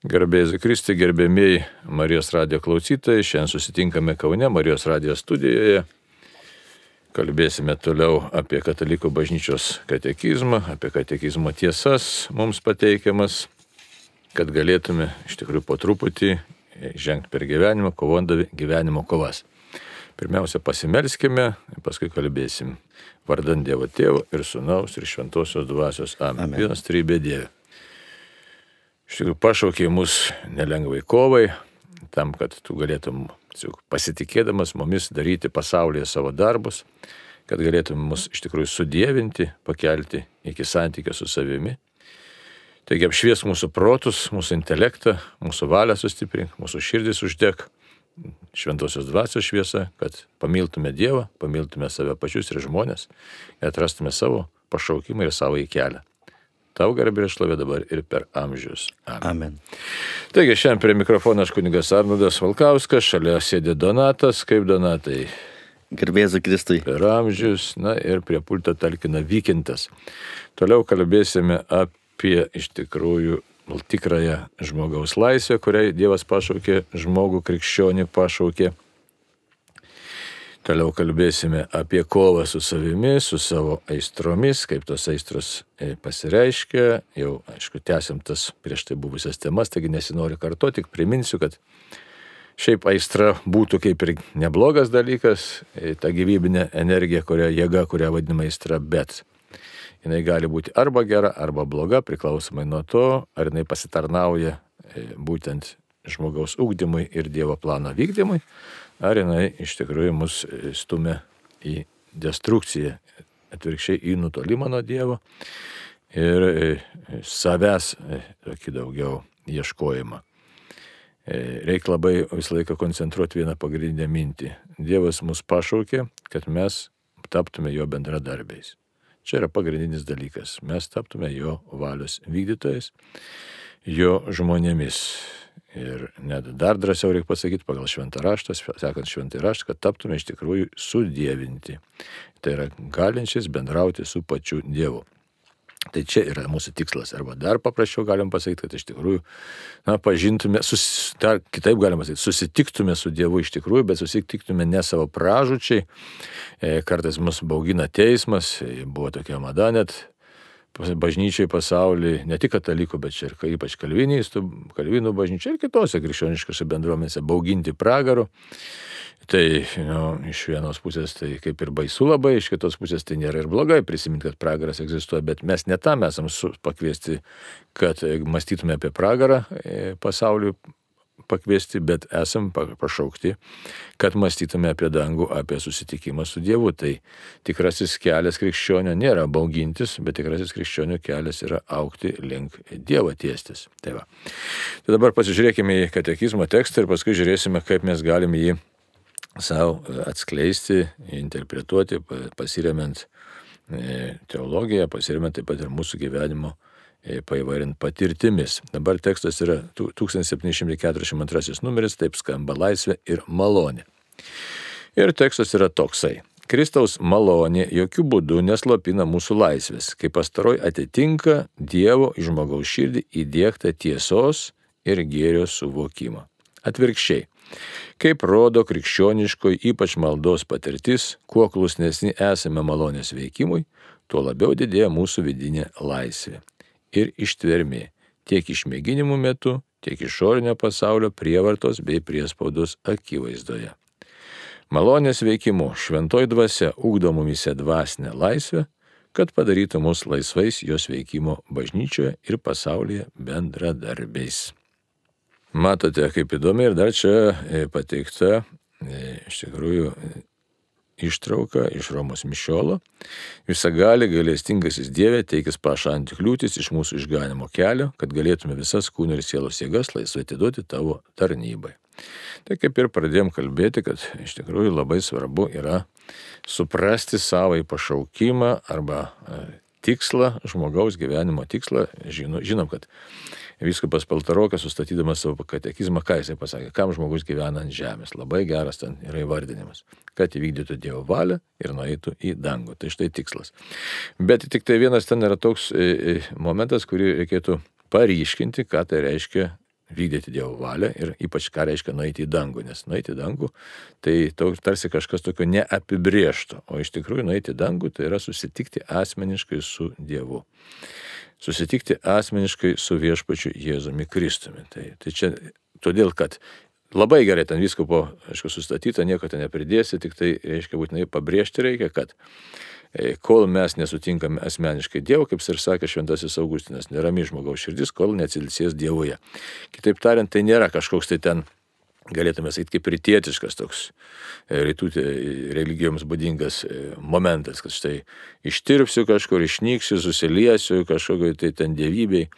Garbėjai Kristi, gerbėmiai Marijos radio klausytojai, šiandien susitinkame Kaune Marijos radio studijoje. Kalbėsime toliau apie katalikų bažnyčios katekizmą, apie katekizmo tiesas mums pateikiamas, kad galėtume iš tikrųjų po truputį žengti per gyvenimą, kovondami gyvenimo kovas. Pirmiausia, pasimelskime, paskui kalbėsim. Vardant Dievo Tėvo ir Sūnaus ir Šventosios Dvasios. Amen. Amen. Vienas trybė Dieve iš tikrųjų pašaukė mus nelengvai kovai, tam, kad tu galėtum pasitikėdamas mumis daryti pasaulyje savo darbus, kad galėtum mus iš tikrųjų sudėvinti, pakelti iki santykio su savimi. Taigi apšvies mūsų protus, mūsų intelektą, mūsų valią sustiprink, mūsų širdis uždėk šventosios dvasios šviesa, kad pamiltume Dievą, pamiltume save pačius ir žmonės, ir atrastume savo pašaukimą ir savo į kelią. Tau garbė ir šlovė dabar ir per amžius. Amen. Amen. Taigi šiandien prie mikrofono aš kunigas Arnudas Valkauskas, šalia sėdė Donatas, kaip Donatai. Garbėzu Kristui. Per amžius, na ir prie pulto talkina Vykintas. Toliau kalbėsime apie iš tikrųjų tikrąją žmogaus laisvę, kuriai Dievas pašaukė, žmogų krikščionį pašaukė. Toliau kalbėsime apie kovą su savimi, su savo aistromis, kaip tos aistros e, pasireiškia. Jau, aišku, tęsim tas prieš tai buvusias temas, taigi nesinori kartuoti, tik priminsiu, kad šiaip aistra būtų kaip ir neblogas dalykas, e, ta gyvybinė energija, kuria jėga, kurią vadinama aistra, bet jinai gali būti arba gera, arba bloga, priklausomai nuo to, ar jinai pasitarnauja e, būtent žmogaus ugdymui ir Dievo plano vykdymui, ar jinai iš tikrųjų mus stumia į destrukciją, atvirkščiai į nutolimą nuo Dievo ir e, savęs e, tokį daugiau ieškojimą. E, reikia labai visą laiką koncentruoti vieną pagrindinę mintį. Dievas mus pašaukė, kad mes taptume jo bendradarbiais. Čia yra pagrindinis dalykas. Mes taptume jo valios vykdytojais, jo žmonėmis. Ir net dar drąsiau reikia pasakyti pagal šventą raštą, sekant šventą raštą, kad taptume iš tikrųjų sudėvinti. Tai yra galinčiais bendrauti su pačiu Dievu. Tai čia yra mūsų tikslas. Arba dar paprasčiau galim pasakyti, kad iš tikrųjų, na, pažintume, sus, dar kitaip galima pasakyti, susitiktume su Dievu iš tikrųjų, bet susitiktume ne savo pražučiai. E, kartais mus baugina teismas, e, buvo tokia mada net bažnyčiai pasaulyje, ne tik katalikų, bet ir ypač kalvinistų, kalvinų bažnyčiai ir kitose krikščioniškose bendruomenėse bauginti pragaru. Tai nu, iš vienos pusės tai kaip ir baisu labai, iš kitos pusės tai nėra ir blogai prisiminti, kad pragaras egzistuoja, bet mes ne tam esame pakviesti, kad mąstytume apie pragarą e, pasauliu pakviesti, bet esam pašaukti, kad mąstytume apie dangų, apie susitikimą su Dievu. Tai tikrasis kelias krikščionio nėra baugintis, bet tikrasis krikščionio kelias yra aukti link Dievo tiestis. Tai, va. tai dabar pasižiūrėkime į katekizmo tekstą ir paskui žiūrėsime, kaip mes galime jį savo atskleisti, interpretuoti, pasiremiant e, teologiją, pasiremiant taip pat ir mūsų gyvenimo paįvairint patirtimis. Dabar tekstas yra 1742 numeris, taip skamba laisvė ir malonė. Ir tekstas yra toksai. Kristaus malonė jokių būdų neslopina mūsų laisvės, kai pastaroj atitinka Dievo žmogaus širdį įdėktą tiesos ir gėrio suvokimą. Atvirkščiai, kaip rodo krikščioniškoji ypač maldos patirtis, kuo klusnesni esame malonės veikimui, tuo labiau didėja mūsų vidinė laisvė ir ištvermė tiek išmėginimų metu, tiek išorinio pasaulio prievartos bei priespaudos akivaizdoje. Malonės veikimu šventoj dvasia ugdo mumise dvasinę laisvę, kad padarytų mus laisvais jos veikimo bažnyčioje ir pasaulyje bendradarbiais. Matote, kaip įdomi ir dar čia e, pateikta e, iš tikrųjų ištrauka iš Romos Mišiolo. Visagali galestingasis Dieve teikis pašalinti kliūtis iš mūsų išganimo kelio, kad galėtume visas kūno ir sielos jėgas laisvai atiduoti tavo tarnybai. Tai kaip ir pradėjom kalbėti, kad iš tikrųjų labai svarbu yra suprasti savo pašaukimą arba e, tikslą, žmogaus gyvenimo tikslą. Žino, žinom, kad Vyskupas Paltarokas, sustatydamas savo katekizmą, ką jisai pasakė, kam žmogus gyvena ant žemės. Labai geras ten yra įvardinimas, kad įvykdytų Dievo valią ir nueitų į dangų. Tai štai tikslas. Bet tik tai vienas ten yra toks e, e, momentas, kurį reikėtų paryškinti, ką tai reiškia vykdyti Dievo valią ir ypač ką reiškia nueiti į dangų, nes nueiti į dangų tai tarsi kažkas tokio neapibriešto, o iš tikrųjų nueiti į dangų tai yra susitikti asmeniškai su Dievu. Susitikti asmeniškai su viešpačiu Jėzumi Kristumi. Tai, tai čia todėl, kad labai gerai ten visko po, aišku, sustatyta, nieko ten nepridėsi, tik tai, reiškia, būtinai pabrėžti reikia, kad E, kol mes nesutinkame asmeniškai Dievo, kaip ir sakė Šventasis Augustinas, nerami žmogaus širdis, kol neatsilsės Dievoje. Kitaip tariant, tai nėra kažkoks tai ten galėtume sakyti, kaip rytietiškas toks e, rytų e, religijoms būdingas momentas, kad štai ištirpsiu kažkur, išnyksiu, susiliesiu kažkokiai tai ten dievybei.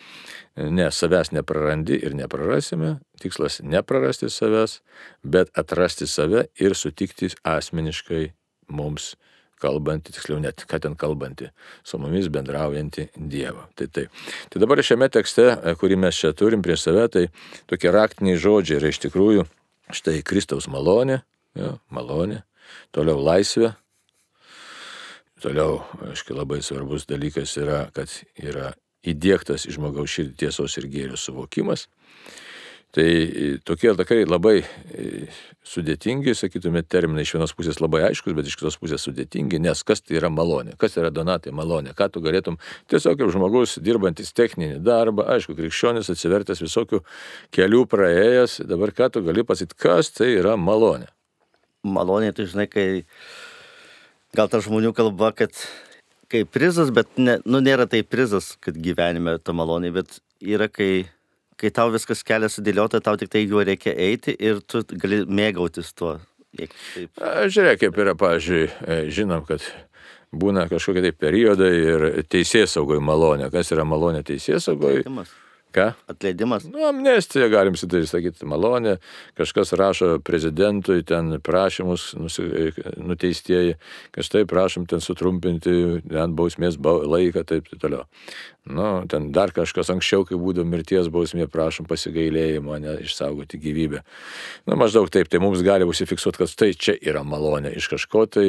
Ne, savęs neprarandi ir neprarasime. Tikslas neprarasti savęs, bet atrasti save ir sutikti asmeniškai mums kalbanti, tiksliau net, ką ten kalbanti, su mumis bendraujantį Dievą. Tai taip. Tai dabar šiame tekste, e, kurį mes čia turim prie save, tai tokie raktiniai žodžiai yra iš tikrųjų štai Kristaus malonė, ja, malonė, toliau laisvė, toliau, aiškiai, labai svarbus dalykas yra, kad yra įdėktas į žmogaus širdį tiesos ir gėrio suvokimas. Tai e, tokie tikrai labai e, sudėtingi, sakytume, terminai iš vienos pusės labai aiškus, bet iš kitos pusės sudėtingi, nes kas tai yra malonė, kas yra donatai malonė, ką tu galėtum tiesiog kaip žmogus dirbantis techninį darbą, aišku, krikščionis atsivertęs visokių kelių praėjęs, dabar ką tu gali pasakyti, kas tai yra malonė. Malonė, tai žinai, kai gal ta žmonių kalba, kad kaip prizas, bet ne, nu, nėra tai prizas, kad gyvenime ta malonė, bet yra kai kai tau viskas kelias sudėliota, tau tik tai juo reikia eiti ir tu gali mėgautis tuo. Žiūrėk, kaip yra, pavyzdžiui, e, žinom, kad būna kažkokie tai periodai ir teisės saugoje malonė. Kas yra malonė teisės saugoje? Ką? Atleidimas. Nu, amnestija, galim sitai sakyti, malonė. Kažkas rašo prezidentui ten prašymus nuteistieji, kad štai prašom ten sutrumpinti ant bausmės laiką, taip ir toliau. Nu, ten dar kažkas anksčiau, kai būdavo mirties bausmė, prašom pasigailėjimo, ne išsaugoti gyvybę. Nu, maždaug taip, tai mums gali užsifiksuoti, kad tai čia yra malonė iš kažko tai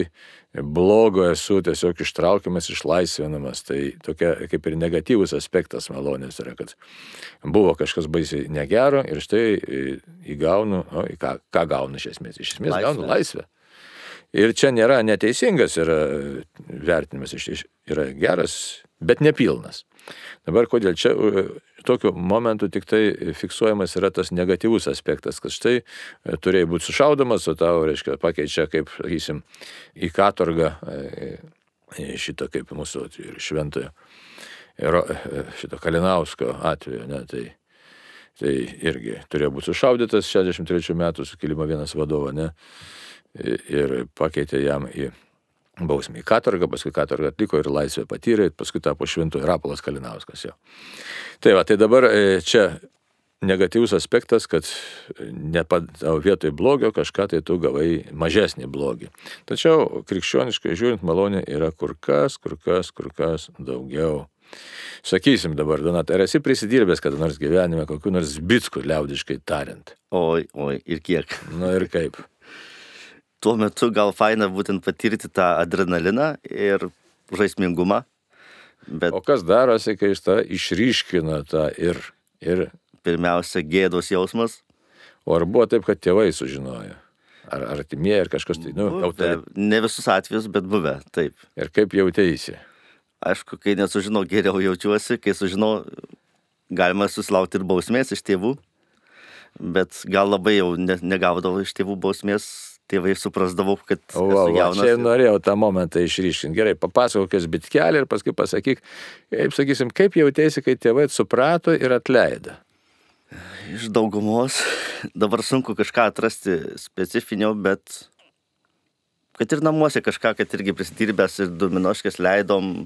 blogo esu tiesiog ištraukiamas, išlaisvinamas. Tai tokia kaip ir negatyvus aspektas malonės yra, kad buvo kažkas baisiai negero ir štai įgaunu, o, ką, ką gaunu iš esmės? Iš esmės laisvę. gaunu laisvę. Ir čia nėra neteisingas yra vertinimas, yra geras, bet nepilnas. Dabar kodėl čia tokiu momentu tik tai fiksuojamas yra tas negatyvus aspektas, kad štai e, turėjai būti sušaudomas, o tau, reiškia, pakeičia, kaip, sakysim, į katorgą e, šitą kaip mūsų šventojo, e, šito Kalinausko atveju, ne, tai, tai irgi turėjo būti sušaudytas 63 metų sukilimo vienas vadovo, ne, ir pakeitė jam į bausmį į katorgą, paskui katorgą atliko ir laisvę patyrė, paskui tapo šventojo Rapolas Kalinauskas jo. Tai va, tai dabar e, čia negatyvus aspektas, kad nepadau vietoj blogio kažką tai tu gavai mažesnį blogį. Tačiau krikščioniškai žiūrint malonė yra kur kas, kur kas, kur kas daugiau. Sakysim dabar, Donat, ar esi prisidirbęs kada nors gyvenime kokiu nors bitskų liaudiškai tariant? Oi, oi, ir kiek. Na nu, ir kaip tuo metu gal faina būtent patirti tą adrenaliną ir žaismingumą. Bet... O kas darosi, kai jis tą išryškina tą ir, ir... Pirmiausia, gėdos jausmas. O ar buvo taip, kad tėvai sužinojo? Ar artimieji, ar kažkas tai, nu, buvę, Ne visus atvejus, bet buvę, taip. Ir kaip jautėsi? Aišku, kai nesužinau, geriau jaučiuosi, kai sužinau, galima susilaukti ir bausmės iš tėvų, bet gal labai jau ne, negaudavau iš tėvų bausmės, tėvai suprasdavau, kad o, va, jaunas. Čia norėjau tą momentą išryškinti. Gerai, papasakok, kas bitkelį ir paskui pasakyk, kaip sakysim, kaip jautėsi, kai tėvai suprato ir atleido. Iš daugumos dabar sunku kažką atrasti specifinio, bet kad ir namuose kažką, kad irgi prisidirbęs ir duminoškės leidom,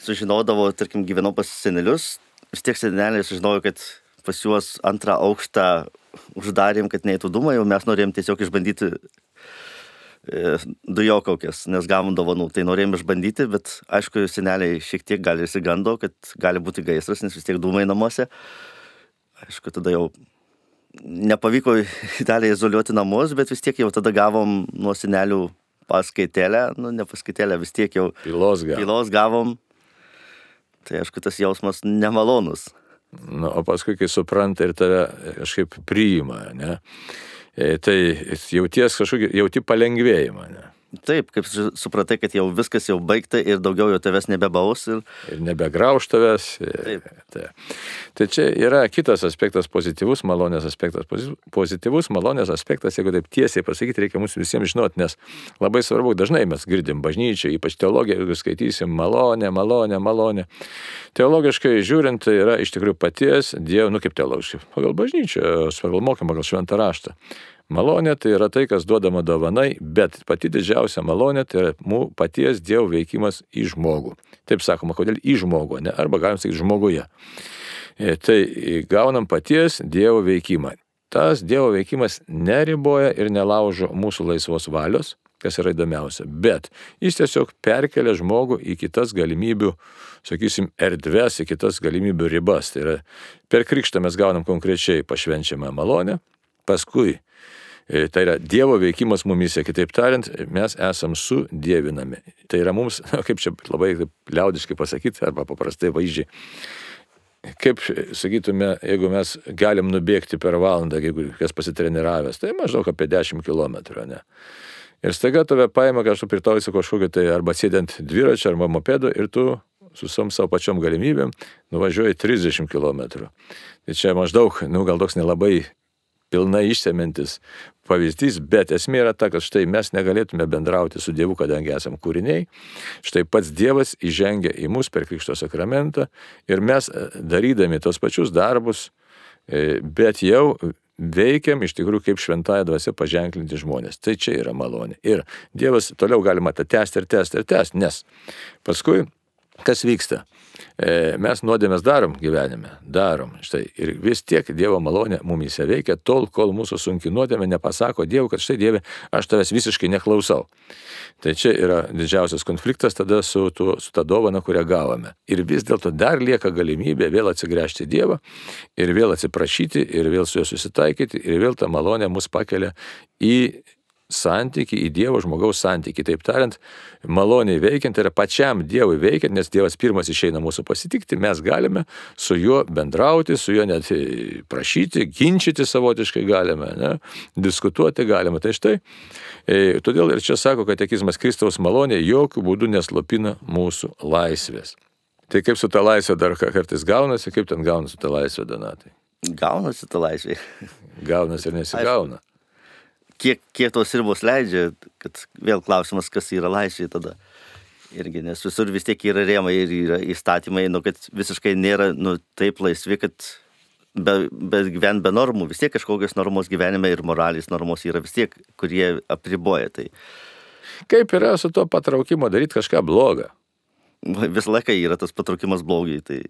sužinodavo, tarkim, gyvenau pas senelius, vis tiek seneliai sužinojo, kad pas juos antrą aukštą uždarėm, kad neįtų dūmai, jau mes norėjom tiesiog išbandyti e, dujokaukės, nes gavom dovanų. Tai norėjom išbandyti, bet aišku, seneliai šiek tiek gali įsigando, kad gali būti gaisras, nes vis tiek dūmai namuose. Aišku, tada jau nepavyko Italiją izoliuoti namus, bet vis tiek jau tada gavom nuo senelių paskaitėlę, nu ne paskaitėlę, vis tiek jau pilos gavom. Pilos gavom. Tai aišku, tas jausmas nemalonus. Nu, o paskui, kai supranta ir tave kažkaip priima, ne, e, tai jauties kažkokį, jauti palengvėjimą. Ne. Taip, kaip supratai, kad jau viskas jau baigta ir daugiau jau tavęs nebebaus. Ir, ir nebegrauž tavęs. Taip. Tai. tai čia yra kitas aspektas, pozityvus malonės aspektas. Pozityvus malonės aspektas, jeigu taip tiesiai pasakyti, reikia mums visiems žinoti, nes labai svarbu, dažnai mes girdim bažnyčią, ypač teologiją, jeigu skaitysim malonę, malonę, malonę. Teologiškai žiūrint, tai yra iš tikrųjų paties Dievo, nu kaip teologiškai, pagal bažnyčią, pagal mokymą, pagal šventą raštą. Malonė tai yra tai, kas duodama dovanai, bet pati didžiausia malonė tai yra mūsų paties Dievo veikimas į žmogų. Taip sakoma, kodėl į žmogų, ne? arba galim sakyti žmoguje. E, tai gaunam paties Dievo veikimą. Tas Dievo veikimas neriboja ir nelaužo mūsų laisvos valios, kas yra įdomiausia, bet jis tiesiog perkelia žmogų į kitas galimybių, sakysim, erdves, į kitas galimybių ribas. Tai yra per krikštą mes gaunam konkrečiai pašvenčiamą malonę, paskui tai yra Dievo veikimas mumise, kitaip tariant, mes esam sudėvinami. Tai yra mums, kaip čia labai liaudiškai pasakyti, arba paprastai vaizdžiai. Kaip sakytume, jeigu mes galim nubėgti per valandą, jeigu kas pasitreniravęs, tai maždaug apie 10 km, ne? Ir staiga tave paima kažkur pritausi kažkokio tai arba sėdint dviračio arba mopedo ir tu su sam savo pačiom galimybėm nuvažiuoji 30 km. Tai čia maždaug, nu gal toks nelabai pilnai išsemintis pavyzdys, bet esmė yra ta, kad štai mes negalėtume bendrauti su Dievu, kadangi esame kūriniai. Štai pats Dievas įžengia į mus per Krikšto sakramentą ir mes e, darydami tos pačius darbus, e, bet jau veikiam iš tikrųjų kaip šventąją dvasę paženklinti žmonės. Tai čia yra malonė. Ir Dievas toliau galima tą tęsti ir tęsti ir tęsti, nes paskui kas vyksta? E, mes nuodėmės darom gyvenime, darom. Štai, ir vis tiek Dievo malonė mumise veikia tol, kol mūsų sunki nuodėmė nepasako Dievui, kad štai Dieve, aš tavęs visiškai neklausau. Tai čia yra didžiausias konfliktas tada su, tu, su ta dovana, kurią gavome. Ir vis dėlto dar lieka galimybė vėl atsigręžti Dievą ir vėl atsiprašyti ir vėl su juo susitaikyti ir vėl ta malonė mus pakelia į santyki, į Dievo žmogaus santyki. Taip tariant, maloniai veikiant yra pačiam Dievui veikiant, nes Dievas pirmas išeina mūsų pasitikti, mes galime su juo bendrauti, su juo net prašyti, ginčyti savotiškai galime, ne? diskutuoti galime. Tai štai, e, todėl ir čia sako katekizmas Kristaus malonė jokių būdų neslopina mūsų laisvės. Tai kaip su ta laisvė dar kartais gaunasi, kaip ten gaunasi ta laisvė, Donatai? Gaunasi ta laisvė. Gaunasi ir nesigauna. Aišku kiek, kiek tos ribos leidžia, kad vėl klausimas, kas yra laisvė tada. Irgi, nes visur vis tiek yra rėmai ir yra įstatymai, nu, kad visiškai nėra nu, taip laisvi, kad be, be gyvent be normų, vis tiek kažkokios normos gyvenime ir moralės normos yra vis tiek, kurie apriboja tai. Kaip yra su to patraukimo daryti kažką blogą? Visą laiką yra tas patraukimas blogai. Tai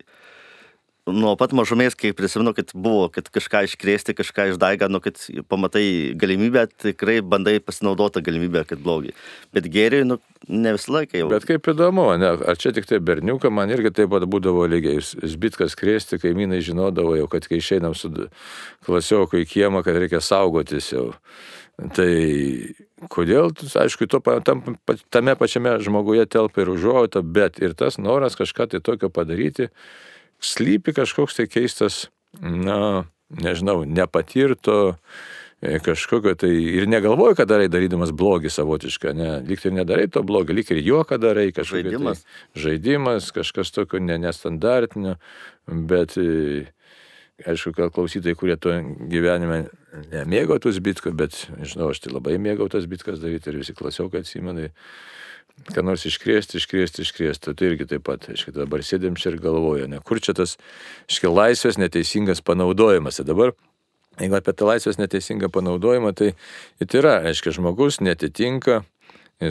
nuo pat mažumės, kai prisimenu, kad buvo, kad kažką iškrėsti, kažką išdaigą, nu, kad pamatai galimybę, tikrai bandai pasinaudoti galimybę, kad blogai. Bet geriai, nu, ne visą laiką jau. Bet kaip įdomu, ne, ar čia tik tai berniuką, man irgi taip pat būdavo lygiai. Zbitkas krėsti, kaimynai žinodavo jau, kad kai išeinam su klasioku į kiemą, kad reikia saugotis jau. Tai kodėl, aišku, to, tam, tame pačiame žmoguje telpa ir užuojauta, bet ir tas noras kažką tai tokio padaryti, slypi kažkoks tai keistas, na, nežinau, nepatirto e, kažkokio tai ir negalvoju, kad darai darydamas blogį savotišką, ne, lyg ir nedarai to blogio, lyg ir juoką darai, kažkoks tai žaidimas. Tai, žaidimas, kažkas tokio ne, nestandartinio, bet e, aišku, kad klausytojai, kurie to gyvenime nemėgo tos bitko, bet, žinau, aš tai labai mėgau tas bitkas daryti ir visi klasiokai atsimena ką nors iškrėsti, iškrėsti, iškrėsti. Tai irgi taip pat, aiškiai, dabar sėdėm čia ir galvoju, ne, kur čia tas, aiškiai, laisvės neteisingas panaudojimas. Ir dabar, jeigu apie tą laisvės neteisingą panaudojimą, tai, tai yra, aiškiai, žmogus netitinka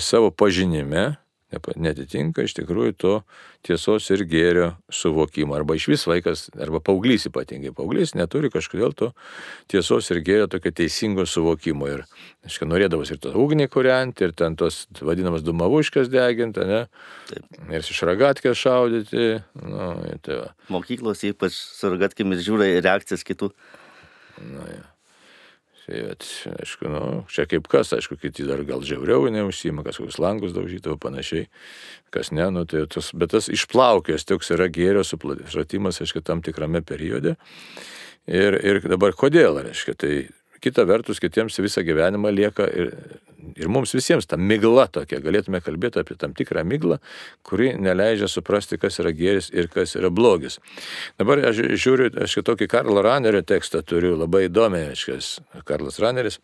savo pažinime, netitinka iš tikrųjų to tiesos ir gėrio suvokimo. Arba iš vis vaikas, arba paauglys ypatingai, paauglys neturi kažkodėl to tiesos ir gėrio tokio teisingo suvokimo. Ir, aiškiai, norėdavas ir tą ugnį kurianti, ir ten tos vadinamas dumavuškas deginti, ne? Taip. Ir iš ragatkės šaudyti. Nu, tai va. Mokyklos ypač su ragatkėmis žiūri reakcijas kitų. Nu, ja. Tai, aišku, nu, čia kaip kas, aišku, kiti dar gal žiauriau neužsima, kas kokius langus daužydavo panašiai, kas ne, nu, tai tas, bet tas išplaukęs toks yra gėrio supratimas, aišku, tam tikrame periode. Ir, ir dabar kodėl, reiškia, tai kita vertus kitiems visą gyvenimą lieka ir, ir mums visiems ta migla tokia, galėtume kalbėti apie tam tikrą miglą, kuri neleidžia suprasti, kas yra gėris ir kas yra blogis. Dabar aš žiūriu, aš tokį Karlo Ranerio tekstą turiu labai įdomiai, aiškiai, Karlas Raneris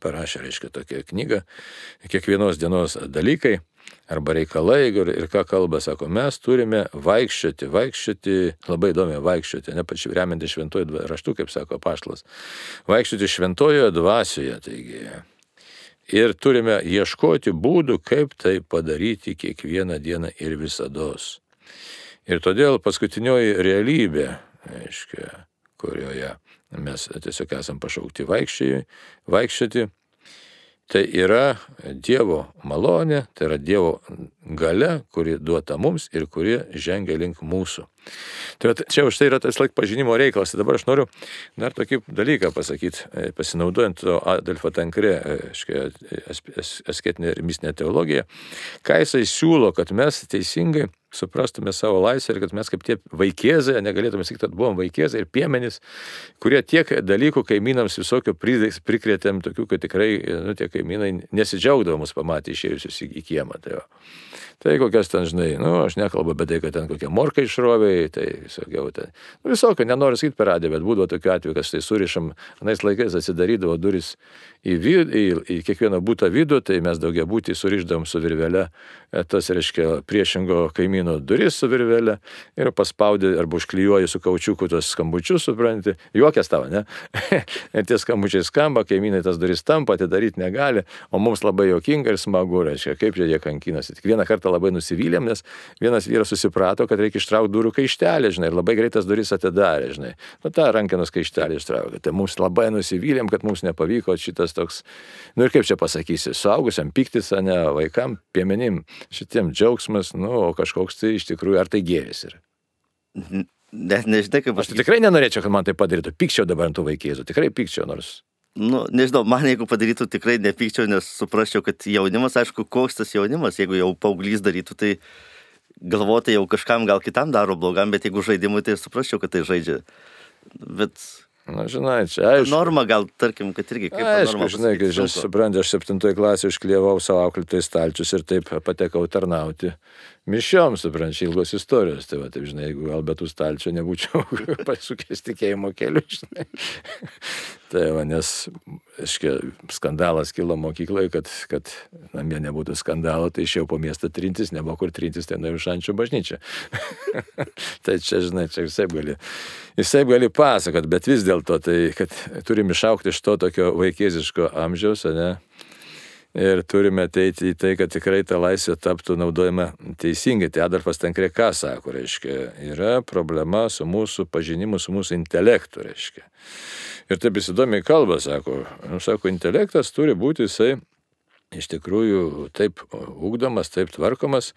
parašė, reiškia, tokią knygą, kiekvienos dienos dalykai arba reikalai ir, ir ką kalba, sako, mes turime vaikščioti, vaikščioti, labai įdomi vaikščioti, ne pačiu remianti šventojo raštu, kaip sako paštas, vaikščioti šventojoje dvasioje, taigi. Ir turime ieškoti būdų, kaip tai padaryti kiekvieną dieną ir visada. Ir todėl paskutinioji realybė, aiškiai, kurioje mes tiesiog esam pašaukti vaikščioti, Tai yra Dievo malonė, tai yra Dievo gale, kuri duota mums ir kuri žengia link mūsų. Tai čia už tai yra tas laik pažinimo reikalas. Tai dabar aš noriu dar tokį dalyką pasakyti, e, pasinaudojant to Adelfo Tankrė, e, asketinė ir mistinė teologija, ką jisai siūlo, kad mes teisingai suprastume savo laisvę ir kad mes kaip tie vaikėzai, negalėtume sakyti, kad buvom vaikėzai ir piemenys, kurie tiek dalykų kaimynams visokio prikrėtėm, tokių, kad tikrai nu, tie kaimynai nesidžiaugdavo mus pamatę išėjusius į, kiemą. Tai, jo. Tai kokias ten, žinai, nu, aš nekalbu apie tai, kad ten kokie morkai išroviai, tai visokiau ten. Nu, visokio, nenoriu sakyti per radiją, bet būdavo tokių atvejų, kad štai surišam, anais laikais atsidarydavo duris į, vid, į, į kiekvieną būtą vidų, tai mes daugia būtį surišdavom su virvelė, e, tas reiškia priešingo kaimyno duris su virvelė ir paspaudė arba užklijuoji su kaučiuku tos skambučius, supranti, juokės tavo, ne? ir tie skambučiai skamba, kaimynai tas duris tampa, atidaryti negali, o mums labai jokinga ir smagu, reiškia, kaip jie kankinasi. Tik vieną kartą labai nusivylėm, nes vienas vyras susiprato, kad reikia ištraukti durų kaištelį, žinai, ir labai greitas duris atidarė, žinai. Nu, tą rankenos kaištelį ištraukė. Tai mums labai nusivylėm, kad mums nepavyko šitas toks, nu ir kaip čia pasakysi, suaugusiam piktis, ne vaikam, piemenim, šitiem džiaugsmas, nu, o kažkoks tai iš tikrųjų, ar tai gėris yra. Net nežinai, kaip aš. Aš tai tikrai nenorėčiau, kad man tai padarytų. Pikčiau dabar ant tų vaikėzų, tikrai pikčiau, nors nu, nežinau, man jeigu padarytų tikrai nepykčiau, nes suprasčiau, kad jaunimas, aišku, koks tas jaunimas, jeigu jau paauglys darytų, tai galvoti jau kažkam gal kitam daro blogam, bet jeigu žaidimui, tai suprasčiau, kad tai žaidžia. Bet Na, žinai, čia aišku. Norma gal, tarkim, kad irgi kaip aišku, norma. Žinai, kai aš suprantu, aš septintoje klasėje išklievau savo auklėtojų stalčius ir taip patekau tarnauti mišiom, suprančiai, ilgos istorijos. Tai va, taip, žinai, jeigu gal be tų stalčių nebūčiau pasukęs tikėjimo keliu, žinai. Tai va, nes, aiškiai, skandalas kilo mokyklai, kad, kad namie nebūtų skandalo, tai išėjau po miestą trintis, nebuvo kur trintis, ten nuėjau šančių bažnyčią. tai čia, žinai, čia visai gali, visai gali pasakot, bet vis dėlto, tai kad turim išaukti iš to tokio vaikėziško amžiaus, ne? ir turime ateiti į tai, kad tikrai ta laisvė taptų naudojama teisingai. Tai Adolfas Tankrė ką sako, reiškia, yra problema su mūsų pažinimu, su mūsų intelektu, reiškia. Ir taip įsidomiai kalba, sako, nu, sako, intelektas turi būti jisai iš tikrųjų taip ugdomas, taip tvarkomas,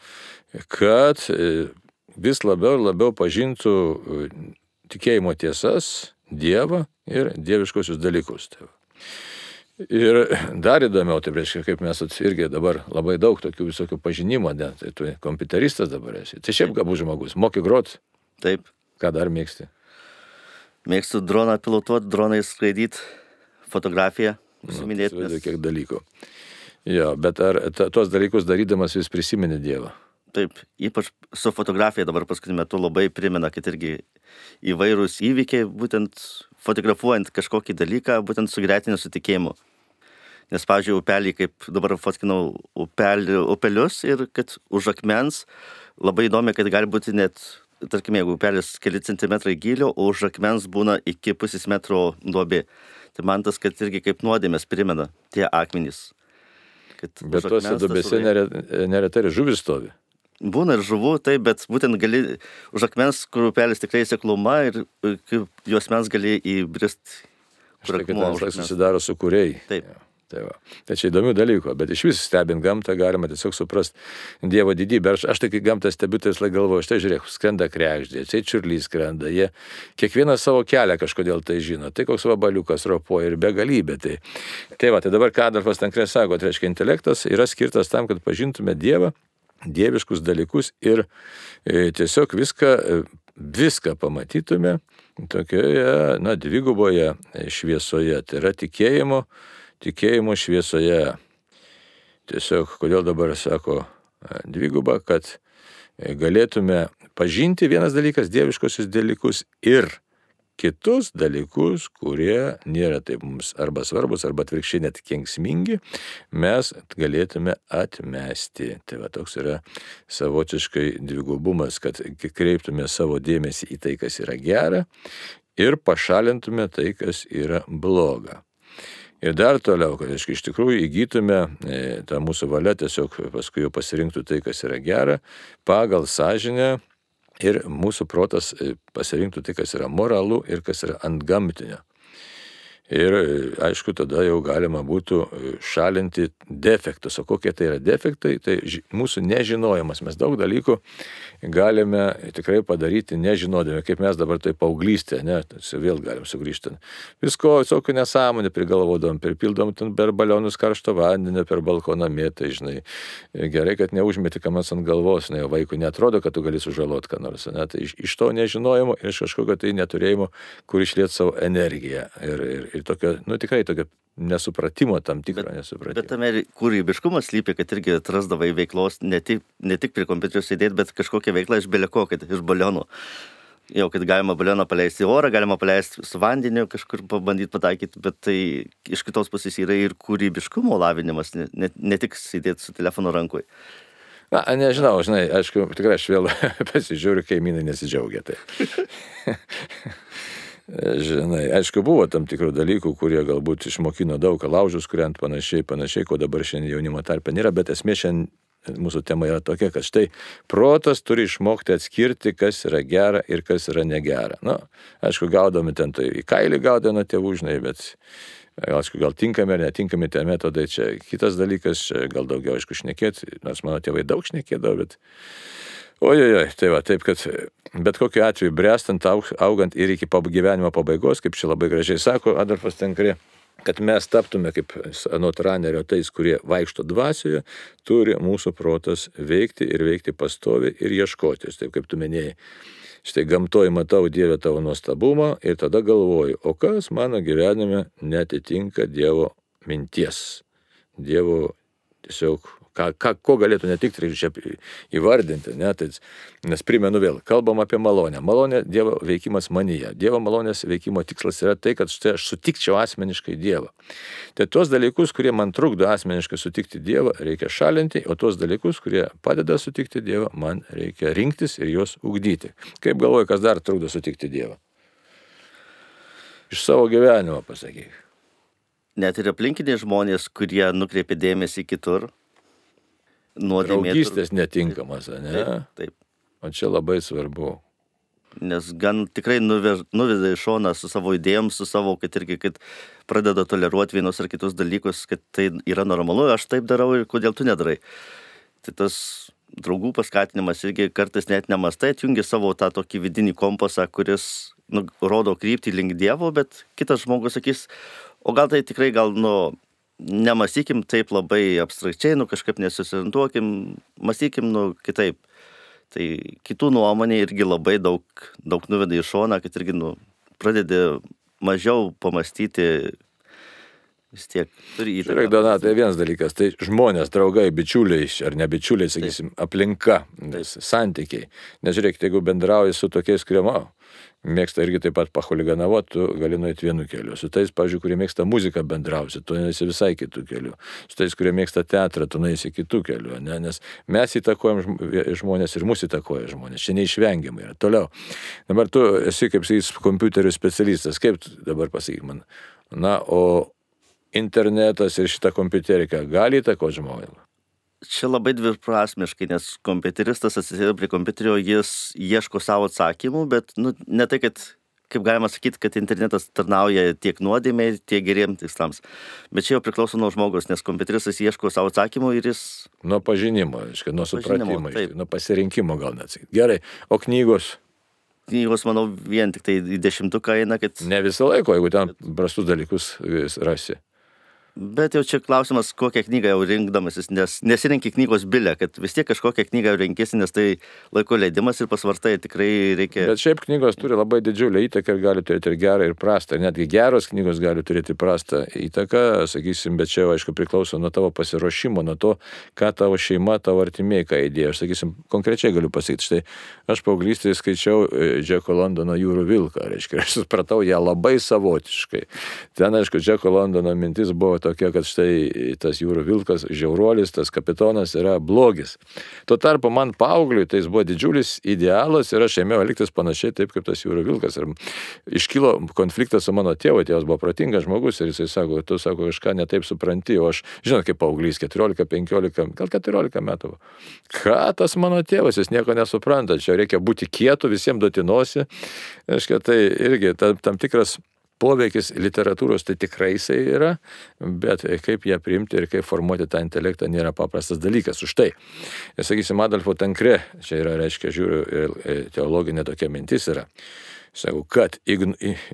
kad e, vis labiau ir labiau pažintų e, tikėjimo tiesas, Dievą ir dieviškosius dalykus. Tai Ir dar įdomiau, tai reiškia, kaip mes irgi dabar labai daug tokių visokių pažinimo, ne, tai tu kompiuteristas dabar esi. Tai šiaip gabus žmogus, moki grot. Taip. Ką dar mėgsti? Mėgstu droną pilotuoti, dronai skraidyti, fotografiją, užsiminėti. Nu. Kiek dalykų. Jo, bet ar tuos dalykus darydamas vis prisimeni Dievą? Taip, ypač su fotografija dabar paskutiniu metu labai primena, kad irgi įvairūs įvykiai, būtent fotografuojant kažkokį dalyką, būtent sugretiniu su tikėjimu. Nes, pavyzdžiui, upelį, kaip dabar fotkinau upelį, upelius ir kad už akmens labai įdomi, kad gali būti net, tarkime, jeigu upelis keli centimetrai gilio, už akmens būna iki pusės metro duobė. Tai man tas, kad irgi kaip nuodėmės primena tie akmenys. Bet tuose duobėse neretai ir žuvis stovi. Būna ir žuvų, taip, bet būtent gali už akmens, kur upelis tikrai sekluma ir juos mens gali įbrist. Štai, kad ten susidaro sukūriai. Taip. Ja. Tai, va. tai čia įdomių dalykų, bet iš vis stebint gamtą galima tiesiog suprasti Dievo didybę. Aš, aš tai kai gamtą stebiu, tai vis laik galvoju, štai žiūrėk, skrenda krekždė, čia čiurlys skrenda, jie kiekvieną savo kelią kažkodėl tai žino, tai koks vabaliukas ropoja ir begalybė. Tai, tai va, tai dabar ką Adolfas Tankrė sako, tai reiškia intelektas yra skirtas tam, kad pažintume Dievą, dieviškus dalykus ir e, tiesiog viską, e, viską pamatytume tokioje, na, dviguboje šviesoje. Tai yra tikėjimo, tikėjimo šviesoje. Tiesiog, kodėl dabar sako dviguba, kad galėtume pažinti vienas dalykas, dieviškosius dalykus ir kitus dalykus, kurie nėra taip mums arba svarbus, arba atvirkščiai net kenksmingi, mes galėtume atmesti. Tai va toks yra savotiškai dvigubumas, kad kreiptume savo dėmesį į tai, kas yra gera ir pašalintume tai, kas yra bloga. Ir dar toliau, kad aiškiai, iš tikrųjų įgytume e, tą mūsų valią, tiesiog paskui jau pasirinktų tai, kas yra gera, pagal sąžinę ir mūsų protas e, pasirinktų tai, kas yra moralu ir kas yra ant gamtinio. Ir aišku, tada jau galima būtų e, šalinti defektus. O kokie tai yra defektai? Tai mūsų nežinojimas. Mes daug dalykų galime tikrai padaryti nežinodami, kaip mes dabar tai paauglystė, ne, tai vėl galim sugrįžti. Visko, visokių nesąmonė prigalvodom, pripildom ten per balionus karšto vandenį, per balkoną mėtą, žinai. Gerai, kad neužmeti kamas ant galvos, ne, vaikui netrodo, kad tu gali sužaloti ką nors. Ne, tai iš, iš to nežinojimo ir iš kažkokio tai neturėjimo, kur išliet savo energiją. Ir, ir, ir tokio, nu tikrai tokio nesupratimo tam tikro bet, nesupratimo. Bet tame kūrybiškumas lypi, kad irgi atrasdavai veiklos ne tik, ne tik prie kompiuterio sėdėti, bet kažkokią veiklą iš beleko, kad iš balionų. Jau, kad galima balioną paleisti į orą, galima paleisti su vandeniu, kažkur pabandyti pataikyti, bet tai iš kitos pusės yra ir kūrybiškumo lavinimas, ne, ne, ne tik sėdėti su telefonu rankui. Na, nežinau, žinai, aišku, tikrai aš vėl pasižiūriu, kaimynai nesidžiaugia. Tai. Žinai, aišku, buvo tam tikrų dalykų, kurie galbūt išmokino daug, laužus, kuriant panašiai, panašiai, ko dabar šiandien jaunimo tarpe nėra, bet esmė šiandien mūsų tema yra tokia, kad štai protas turi išmokti atskirti, kas yra gera ir kas yra negera. Na, aišku, gaudomi ten tai į kailį gaudė nuo tėvų, žinai, bet aišku, gal tinkami ar netinkami tie metodai, čia kitas dalykas, čia gal daugiau, aišku, šnekėti, nors mano tėvai daug šnekėdavo, bet Ojojoj, tai va, taip kad bet kokiu atveju brestant, augant ir iki gyvenimo pabaigos, kaip čia labai gražiai sako Adolfas Tenkrė, kad mes taptume kaip anot ranerio tais, kurie vaikšto dvasioje, turi mūsų protas veikti ir veikti pastovi ir ieškoti. Taip kaip tu minėjai, štai gamtoje matau Dievę tavo nuostabumą ir tada galvoju, o kas mano gyvenime netitinka Dievo minties, Dievo tiesiog ką, ką, ko galėtų netikti, reikia čia įvardinti. Ne? Tai, nes primenu vėl, kalbam apie malonę. Malonė Dievo veikimas manyje. Dievo malonės veikimo tikslas yra tai, kad štai aš sutikčiau asmeniškai Dievą. Tai tuos dalykus, kurie man trukdo asmeniškai sutikti Dievą, reikia šalinti, o tuos dalykus, kurie padeda sutikti Dievą, man reikia rinktis ir juos ugdyti. Kaip galvoju, kas dar trukdo sutikti Dievą? Iš savo gyvenimo pasakyk. Net ir aplinkiniai žmonės, kurie nukreipia dėmesį kitur, nuodėmė. Draugystės netinkamas, ne? Taip, taip. O čia labai svarbu. Nes gan tikrai nuveda į šoną su savo idėjom, su savo, kad irgi, kad pradeda toleruoti vienus ar kitus dalykus, kad tai yra normalu, aš taip darau ir kodėl tu nedarai. Tai tas draugų paskatinimas irgi kartais net nemastai atjungia savo tą tokį vidinį kompasą, kuris nu, rodo kryptį link Dievo, bet kitas žmogus sakys, o gal tai tikrai gal, nu, nemastykim taip labai abstrakčiai, nu kažkaip nesusirintuokim, mąstykim, nu kitaip. Tai kitų nuomonė irgi labai daug, daug nuveda į šoną, kad irgi, nu, pradedi mažiau pamastyti vis tiek turi įtaką. Žiūrėk, Donatai, tai vienas dalykas, tai žmonės, draugai, bičiuliai, ar ne bičiuliai, sakysim, Taip. aplinka, santykiai. Nežiūrėk, jeigu bendrauji su tokiais, kurie, o, mėgsta irgi taip pat pahuliganavot, tu gali nueiti vienu keliu. Su tais, pavyzdžiui, kurie mėgsta muziką bendrausi, tu nueisi visai kitų kelių. Su tais, kurie mėgsta teatrą, tu nueisi kitų kelių. Ne? Nes mes įtakojam žmonės ir mūsų įtakoja žmonės. Čia neišvengiamai yra. Toliau. Dabar tu esi, kaip sakys, kompiuterio specialistas. Kaip dabar pasakyk man? Na, o internetas ir šitą kompiuteriką gali įtakoti žmogui? čia labai dviprasmiškai, nes kompiuteristas atsisėda prie kompiuterio, jis ieško savo atsakymų, bet nu, ne tai, kad kaip galima sakyti, kad internetas tarnauja tiek nuodėmiai, tiek geriems tikslams. Bet čia jau priklauso nuo žmogus, nes kompiuteris jis ieško savo atsakymų ir jis... Nuo pažinimo, aiškiai, nuo supratimo, aiškiai, nuo pasirinkimo gal net. sakyt. Gerai, o knygos Knygos, manau, vien tik tai į dešimtuką eina, kad... ne visą laiką, jeigu ten prastus dalykus rasi. Bet jau čia klausimas, kokią knygą jau rinkdamasis, nes nesirenki knygos bilę, kad vis tiek kažkokią knygą renkėsi, nes tai laiko leidimas ir pasvartai tikrai reikia... Bet šiaip knygos turi labai didžiulę įtaką ir gali turėti ir gerą, ir prastą. Netgi geros knygos gali turėti prastą įtaką, sakysim, bet čia jau, aišku priklauso nuo tavo pasiruošimo, nuo to, ką tavo šeima, tavo artimieji ką įdėjo. Aš sakysim, konkrečiai galiu pasakyti, štai aš paauglystėje skaičiau e, Džeko Londono jūrų vilką, reiškia, aš supratau ją labai savotiškai. Ten, aišku, Džeko Londono mintis buvo tokia, kad štai tas jūrų vilkas, žiauruolis, tas kapitonas yra blogis. Tuo tarpu man paaugliui tai buvo didžiulis idealas ir aš ėmiau elgtis panašiai taip kaip tas jūrų vilkas. Ir iškilo konfliktas su mano tėvu, tėvas buvo protingas žmogus ir jisai sako, tu sako, kažką netaip supranti, o aš, žinot, kaip paauglys, 14, 15, gal 14 metų. Ką tas mano tėvas, jis nieko nesupranta, čia reikia būti kietu, visiems duoti nosį. Aiškiai, tai irgi tam, tam tikras poveikis literatūros tai tikrai jisai yra, bet kaip ją priimti ir kaip formuoti tą intelektą nėra paprastas dalykas. Už tai, sakysim, Adolfo Tankre, čia yra, reiškia, žiūriu, ir teologinė tokia mintis yra. Sakau, kad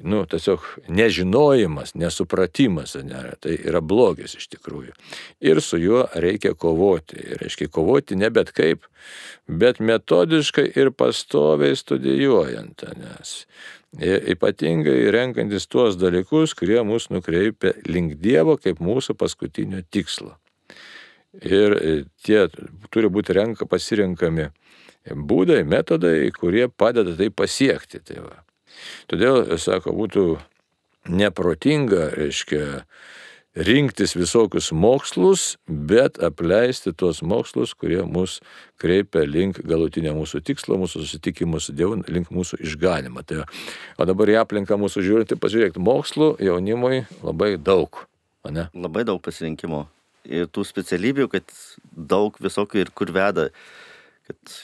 nu, tiesiog nežinojimas, nesupratimas ne, tai yra blogis iš tikrųjų. Ir su juo reikia kovoti. Ir reiškia kovoti ne bet kaip, bet metodiškai ir pastoviai studijuojant. Nes ypatingai renkantis tuos dalykus, kurie mus nukreipia link Dievo kaip mūsų paskutinio tikslo. Ir e, tie turi būti renka, pasirenkami būdai, metodai, kurie padeda tai pasiekti. Tai va. Todėl, sako, būtų neprotinga, reiškia, rinktis visokius mokslus, bet apleisti tuos mokslus, kurie mus kreipia link galutinio mūsų tikslo, mūsų susitikimo su Dievu, link mūsų išganimo. Tai, o dabar į aplinką mūsų žiūrint, tai pažiūrėk, mokslų jaunimui labai daug. Ne? Labai daug pasirinkimo. Ir tų specialybių, kad daug visokių ir kur veda. Kad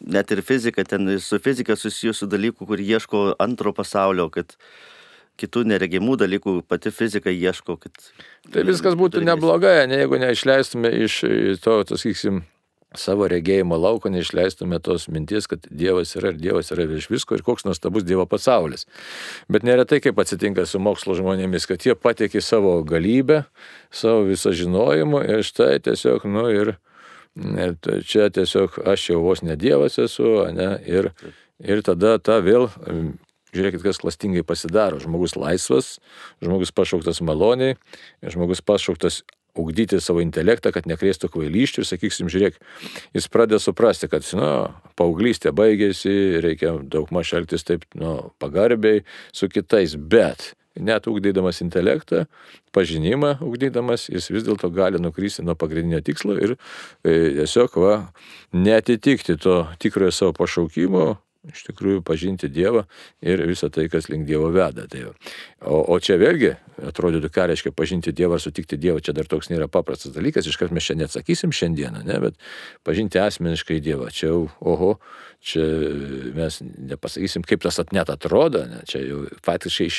net ir fizika, ten su fizika susijusių dalykų, kur ieško antro pasaulio, kad kitų neregimų dalykų pati fizika ieško, kad... Tai viskas būtų dalykas. neblogai, ne, jeigu neišleistume iš to, to sakysim, savo regėjimo lauko, neišleistume tos minties, kad Dievas yra ir Dievas yra virš visko ir koks nuostabus Dievo pasaulis. Bet neretai kaip atsitinka su mokslo žmonėmis, kad jie patikė savo galybę, savo visą žinojimą ir štai tiesiog, nu ir t- čia tiesiog aš jau vos ne Dievas esu, ne, ir, ir tada ta vėl Žiūrėkit, kas klastingai pasidaro. Žmogus laisvas, žmogus pašauktas maloniai, žmogus pašauktas ugdyti savo intelektą, kad nekrėstų kvailyščių ir sakysim, žiūrėk, jis pradeda suprasti, kad, nu, paauglystė baigėsi, reikia daug maž elgtis taip, nu, pagarbiai su kitais, bet net ugdydamas intelektą, pažinimą ugdydamas, jis vis dėlto gali nukrysti nuo pagrindinio tikslo ir e, tiesiog, va, netitikti to tikrojo savo pašaukimo, iš tikrųjų pažinti Dievą ir visą tai, kas link Dievo veda. Tai, o, o čia vėlgi, atrodytų, ką reiškia pažinti Dievą ar sutikti Dievą, čia dar toks nėra paprastas dalykas, iškart mes čia neatsakysim šiandieną, ne, bet pažinti asmeniškai Dievą, čia jau, oho, čia mes nepasakysim, kaip tas net atrodo, ne, čia jau faktiškai iš,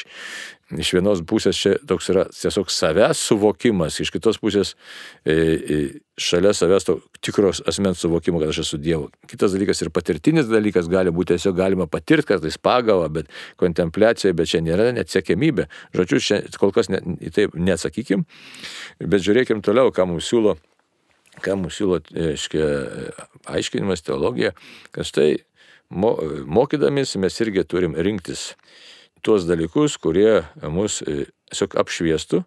iš vienos pusės čia toks yra tiesiog savęs suvokimas, iš kitos pusės e, e, šalia savęs to tikros asmens suvokimo, kad aš esu Dievo. Kitas dalykas ir patirtinis dalykas gali būti tiesiog galima patirti kartais pagavą, bet kontempliacija, bet čia nėra neatsiekėmybė. Žodžiu, čia kol kas ne, į tai neatsakykim, bet žiūrėkim toliau, ką mums siūlo ką mums siūlo aiškia, aiškinimas, teologija, kad štai mo, mokydamės mes irgi turim rinktis tuos dalykus, kurie mus e, tiesiog apšviestų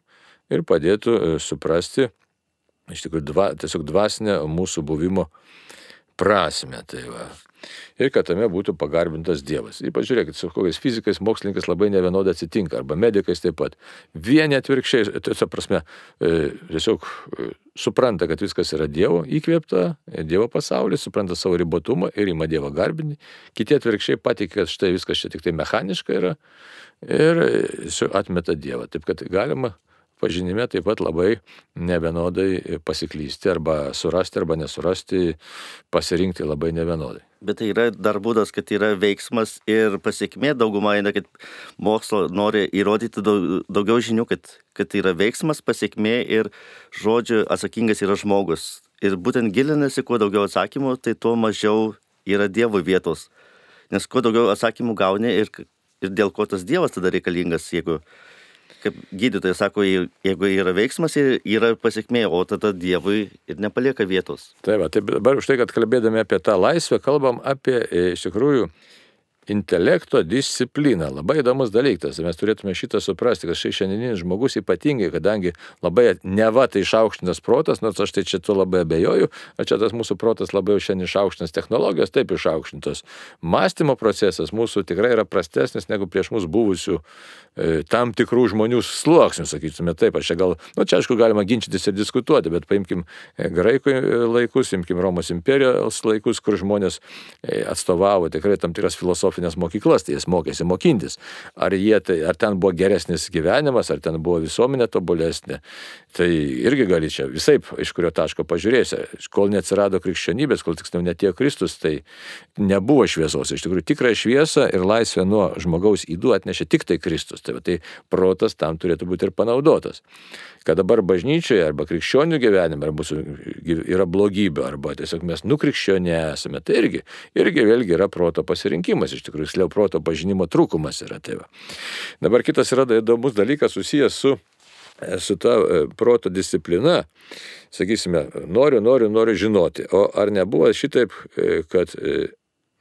ir padėtų e, suprasti iš tikrųjų dva, tiesiog dvasinę mūsų buvimo prasme. Tai va. Ir kad tame būtų pagarbintas Dievas. Ir pažiūrėkit, su kokiais fizikais mokslininkas labai nevienodai atsitinka, arba medikais taip pat. Vieni atvirkščiai, tiesiog prasme, e, tiesiog e, supranta, kad viskas yra Dievo įkvėpta, e, Dievo pasaulis, supranta savo ribotumą ir ima Dievo garbinį. Kiti atvirkščiai patikė, kad štai viskas čia tik tai mechaniška yra ir e, tiesiog atmeta Dievą. Taip kad galima pažinime taip pat labai nevienodai pasiklysti arba surasti arba nesurasti, pasirinkti labai nevienodai. Bet tai yra dar būdas, kad yra veiksmas ir pasiekmė dauguma eina, kad mokslo nori įrodyti daug, daugiau žinių, kad, kad yra veiksmas, pasiekmė ir žodžiu atsakingas yra žmogus. Ir būtent gilinasi, kuo daugiau atsakymų, tai tuo mažiau yra Dievo vietos. Nes kuo daugiau atsakymų gauni ir, ir dėl ko tas Dievas tada reikalingas, jeigu, kaip gydytojas sako, jeigu yra veiksmas, yra pasiekmė, o tada Dievui ir nepalieka vietos. Taip, tai dabar už tai, kad kalbėdami apie tą laisvę, kalbam apie e, iš tikrųjų intelekto disciplina. Labai įdomus dalykas. Mes turėtume šitą suprasti, kad štai šiandieninis žmogus ypatingai, kadangi labai neva tai išaukštintas protas, nors aš tai čia tuo labai abejoju, o čia tas mūsų protas labai jau šiandien išaukštintas technologijos, taip išaukštintos. Mąstymo procesas mūsų tikrai yra prastesnis negu prieš mūsų buvusių e, tam tikrų žmonių sluoksnių, sakytume taip. Aš čia gal, nu čia aišku galima ginčytis ir diskutuoti, bet paimkim e, graikų laikus, imkim Romos imperijos laikus, kur žmonės e, atstovavo tikrai tam tikras filosofijas filosofines mokyklas, tai jis mokėsi mokintis. Ar, jie, tai, ar ten buvo geresnis gyvenimas, ar ten buvo visuomenė tobulesnė. Tai irgi gali čia visai iš kurio taško pažiūrėsi. Kol neatsirado krikščionybės, kol tiksliau netėjo Kristus, tai nebuvo šviesos. Iš tikrųjų, tikrą šviesą ir laisvę nuo žmogaus įdų atnešė tik tai Kristus. Tai, tai protas tam turėtų būti ir panaudotas. Kad dabar bažnyčioje arba krikščionių gyvenime arba yra blogybė, arba tiesiog mes nukrikščionė esame, tai irgi, irgi vėlgi yra proto pasirinkimas. Iš tikrųjų, sliau proto pažinimo trūkumas yra. Tai va. Dabar kitas yra įdomus dalykas susijęs su, e, su ta e, proto disciplina. Sakysime, noriu, noriu, noriu žinoti. O ar nebuvo šitaip, e, kad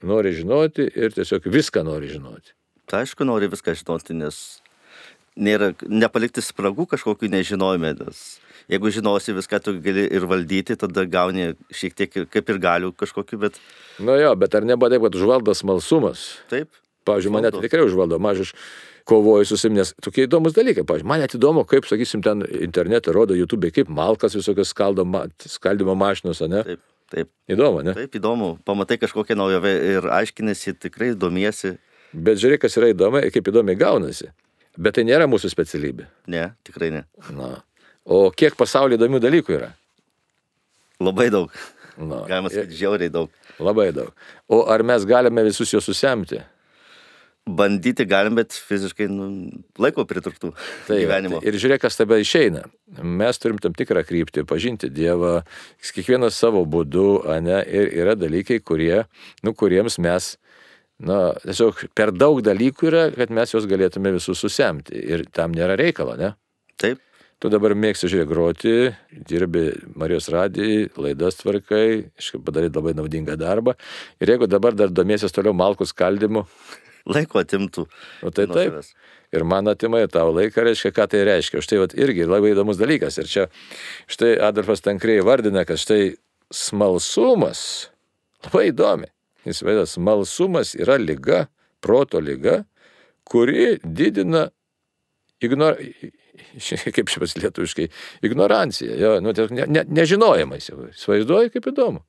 nori žinoti ir tiesiog viską nori žinoti? Tai aišku, nori viską žinoti, nes nėra, nepalikti spragų kažkokiu nežinojime. Nes jeigu žinosi viską, tu gali ir valdyti, tada gauni šiek tiek kaip ir galių kažkokiu, bet Nu jo, bet ar nebuvo taip, kad užvaldo smalsumas? Taip. Pavyzdžiui, mane tikrai užvaldo, mažai kovoju su savim, nes tokie įdomus dalykai. Pavyzdžiui, man net įdomu, kaip, sakysim, ten internete rodo YouTube, kaip malkas visokios skaldoma, skaldimo mašinos, ne? Taip. Taip. Įdomu, ne? Taip, įdomu. Pamatai kažkokią naujovę ir aiškinasi, tikrai domiesi. Bet žiūrėk, kas yra įdomu ir kaip įdomiai gaunasi. Bet tai nėra mūsų specialybė. Ne, tikrai ne. Na. O kiek pasaulyje įdomių dalykų yra? Labai daug. Na. Galima sakyti, žiauriai daug. Labai daug. O ar mes galime visus juos susemti? Bandyti galim, bet fiziškai nu, laiko pritruktų tai, gyvenimo. Tai, ir žiūrėk, kas tebe išeina. Mes turim tam tikrą kryptį, pažinti Dievą, kiekvienas savo būdu, ne, ir yra dalykai, kurie, nu, kuriems mes, na, tiesiog per daug dalykų yra, kad mes juos galėtume visus susemti. Ir tam nėra reikalo, ne? Taip. Tu dabar mėgsti žiūrėti groti, dirbi Marijos radijai, laidas tvarkai, padarai labai naudingą darbą. Ir jeigu dabar dar domėsies toliau malkų skaldimu. Laiko atimtų. O tai taip. Savęs. Ir man atimai tavo laiką, reiškia, ką tai reiškia. Štai vat, irgi labai įdomus dalykas. Ir čia štai Adolfas Tankrėjai vardina, kad štai smalsumas, labai įdomi. Jis vadina, smalsumas yra lyga, proto lyga, kuri didina ignor kaip čia pasilietuviškai, ignorancija, jo, nu, ne, ne, nežinojimas. Įsivaizduoji, kaip įdomu.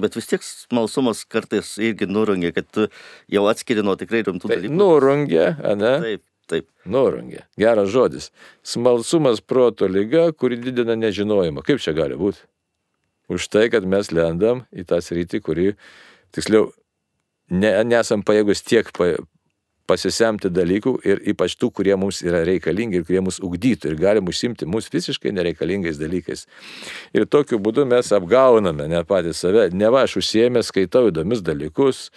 Bet vis tiek smalsumas kartais irgi nurungia, kad tu jau atskiri nuo tikrai rimtų tai, dalykų. Nurungia, ne? Taip, taip. Nurungia. Geras žodis. Smalsumas proto lyga, kuri didina nežinojimą. Kaip čia gali būti? Už tai, kad mes lendam į tą sritį, kuri, tiksliau, ne, nesam pajėgus tiek pa, pasisemti dalykų ir ypač tų, kurie mums yra reikalingi ir kurie mus ugdytų ir galim užsimti mums visiškai nereikalingais dalykais. Ir tokiu būdu mes apgauname ne patys save. Ne va, aš užsiemęs, skaitau įdomius dalykus,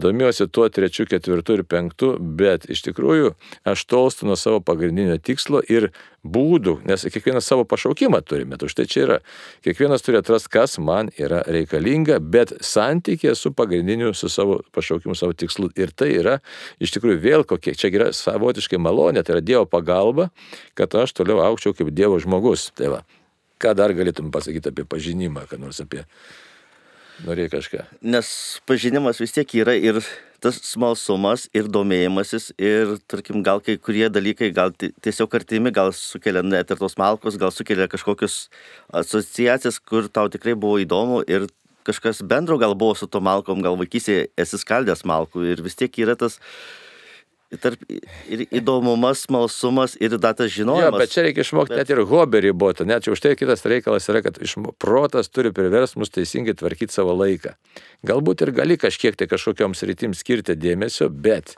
domiuosi tuo trečiu, ketvirtu ir penktu, bet iš tikrųjų aš tolstu nuo savo pagrindinio tikslo ir būdų, nes kiekvienas savo pašaukimą turime. Tai štai čia yra. Kiekvienas turi atrasti, kas man yra reikalinga, bet santykė su pagrindiniu, su savo pašaukimu, savo tikslu. Ir tai yra iš tikrųjų vėl kokie, čia yra savotiškai malonė, tai yra Dievo pagalba, kad aš toliau aukčiau kaip Dievo žmogus. Tai va, ką dar galėtum pasakyti apie pažinimą, ką nors apie Norėjai kažką. Nes pažinimas vis tiek yra ir tas smalsumas, ir domėjimasis, ir, tarkim, gal kai kurie dalykai, gal tiesiog artimi, gal sukelia net ir tos malkos, gal sukelia kažkokius asociacijas, kur tau tikrai buvo įdomu ir kažkas bendro gal buvo su to malkom, gal vaikysėje esi skaldęs malkų ir vis tiek yra tas tarp, ir įdomumas, smalsumas ir dar tas Jo, žinojimas. bet čia reikia išmokti net ir hobį ribotą. Net čia už tai kitas reikalas yra, kad protas turi privers mus teisingai tvarkyti savo laiką. Galbūt ir gali kažkiek tai kažkokioms rytims skirti dėmesio, bet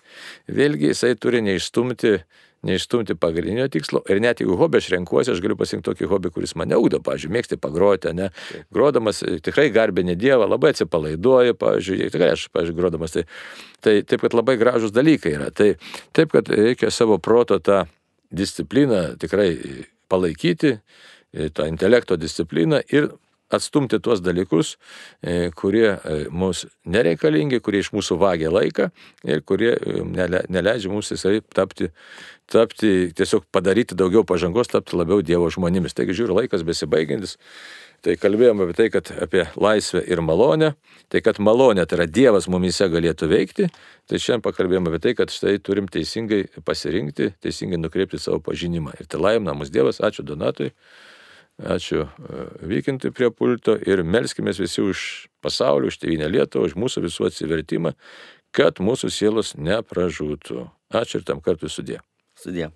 vėlgi jisai turi neišstumti, neišstumti pagrindinio tikslo. Ir net jeigu hobį aš renkuosi, aš galiu pasirinkti tokį hobį, kuris mane ugdo, pavyzdžiui, mėgsti pagroti, ne? Grodamas e, tikrai garbinė Dievą, labai atsipalaiduoju, pavyzdžiui, tikrai aš, pavyzdžiui, grodamas, tai, tai taip, kad labai gražus dalykai yra. Tai taip, kad reikia savo proto tą discipliną tikrai palaikyti, e, tą intelekto discipliną ir atstumti tuos dalykus, e, kurie e, mums nereikalingi, kurie iš mūsų vagia laiką ir kurie e, nele- neleidžia mums visai tapti, tapti, tiesiog padaryti daugiau pažangos, tapti labiau Dievo žmonėmis. Taigi žiūriu, laikas besibaigiantis. Tai kalbėjome apie tai, kad apie laisvę ir malonę, tai kad malonė tai yra Dievas mumise galėtų veikti, tai šiandien pakalbėjome apie tai, kad štai turim teisingai pasirinkti, teisingai nukreipti savo pažinimą. Ir tai laimina mus Dievas, ačiū Donatui, ačiū e, Vykintui prie pulto ir melskime visi už pasaulį, už tėvynę Lietuvą, už mūsų visų atsivertimą, kad mūsų sielos nepražūtų. Ačiū ir tam kartui sudė. Sudė.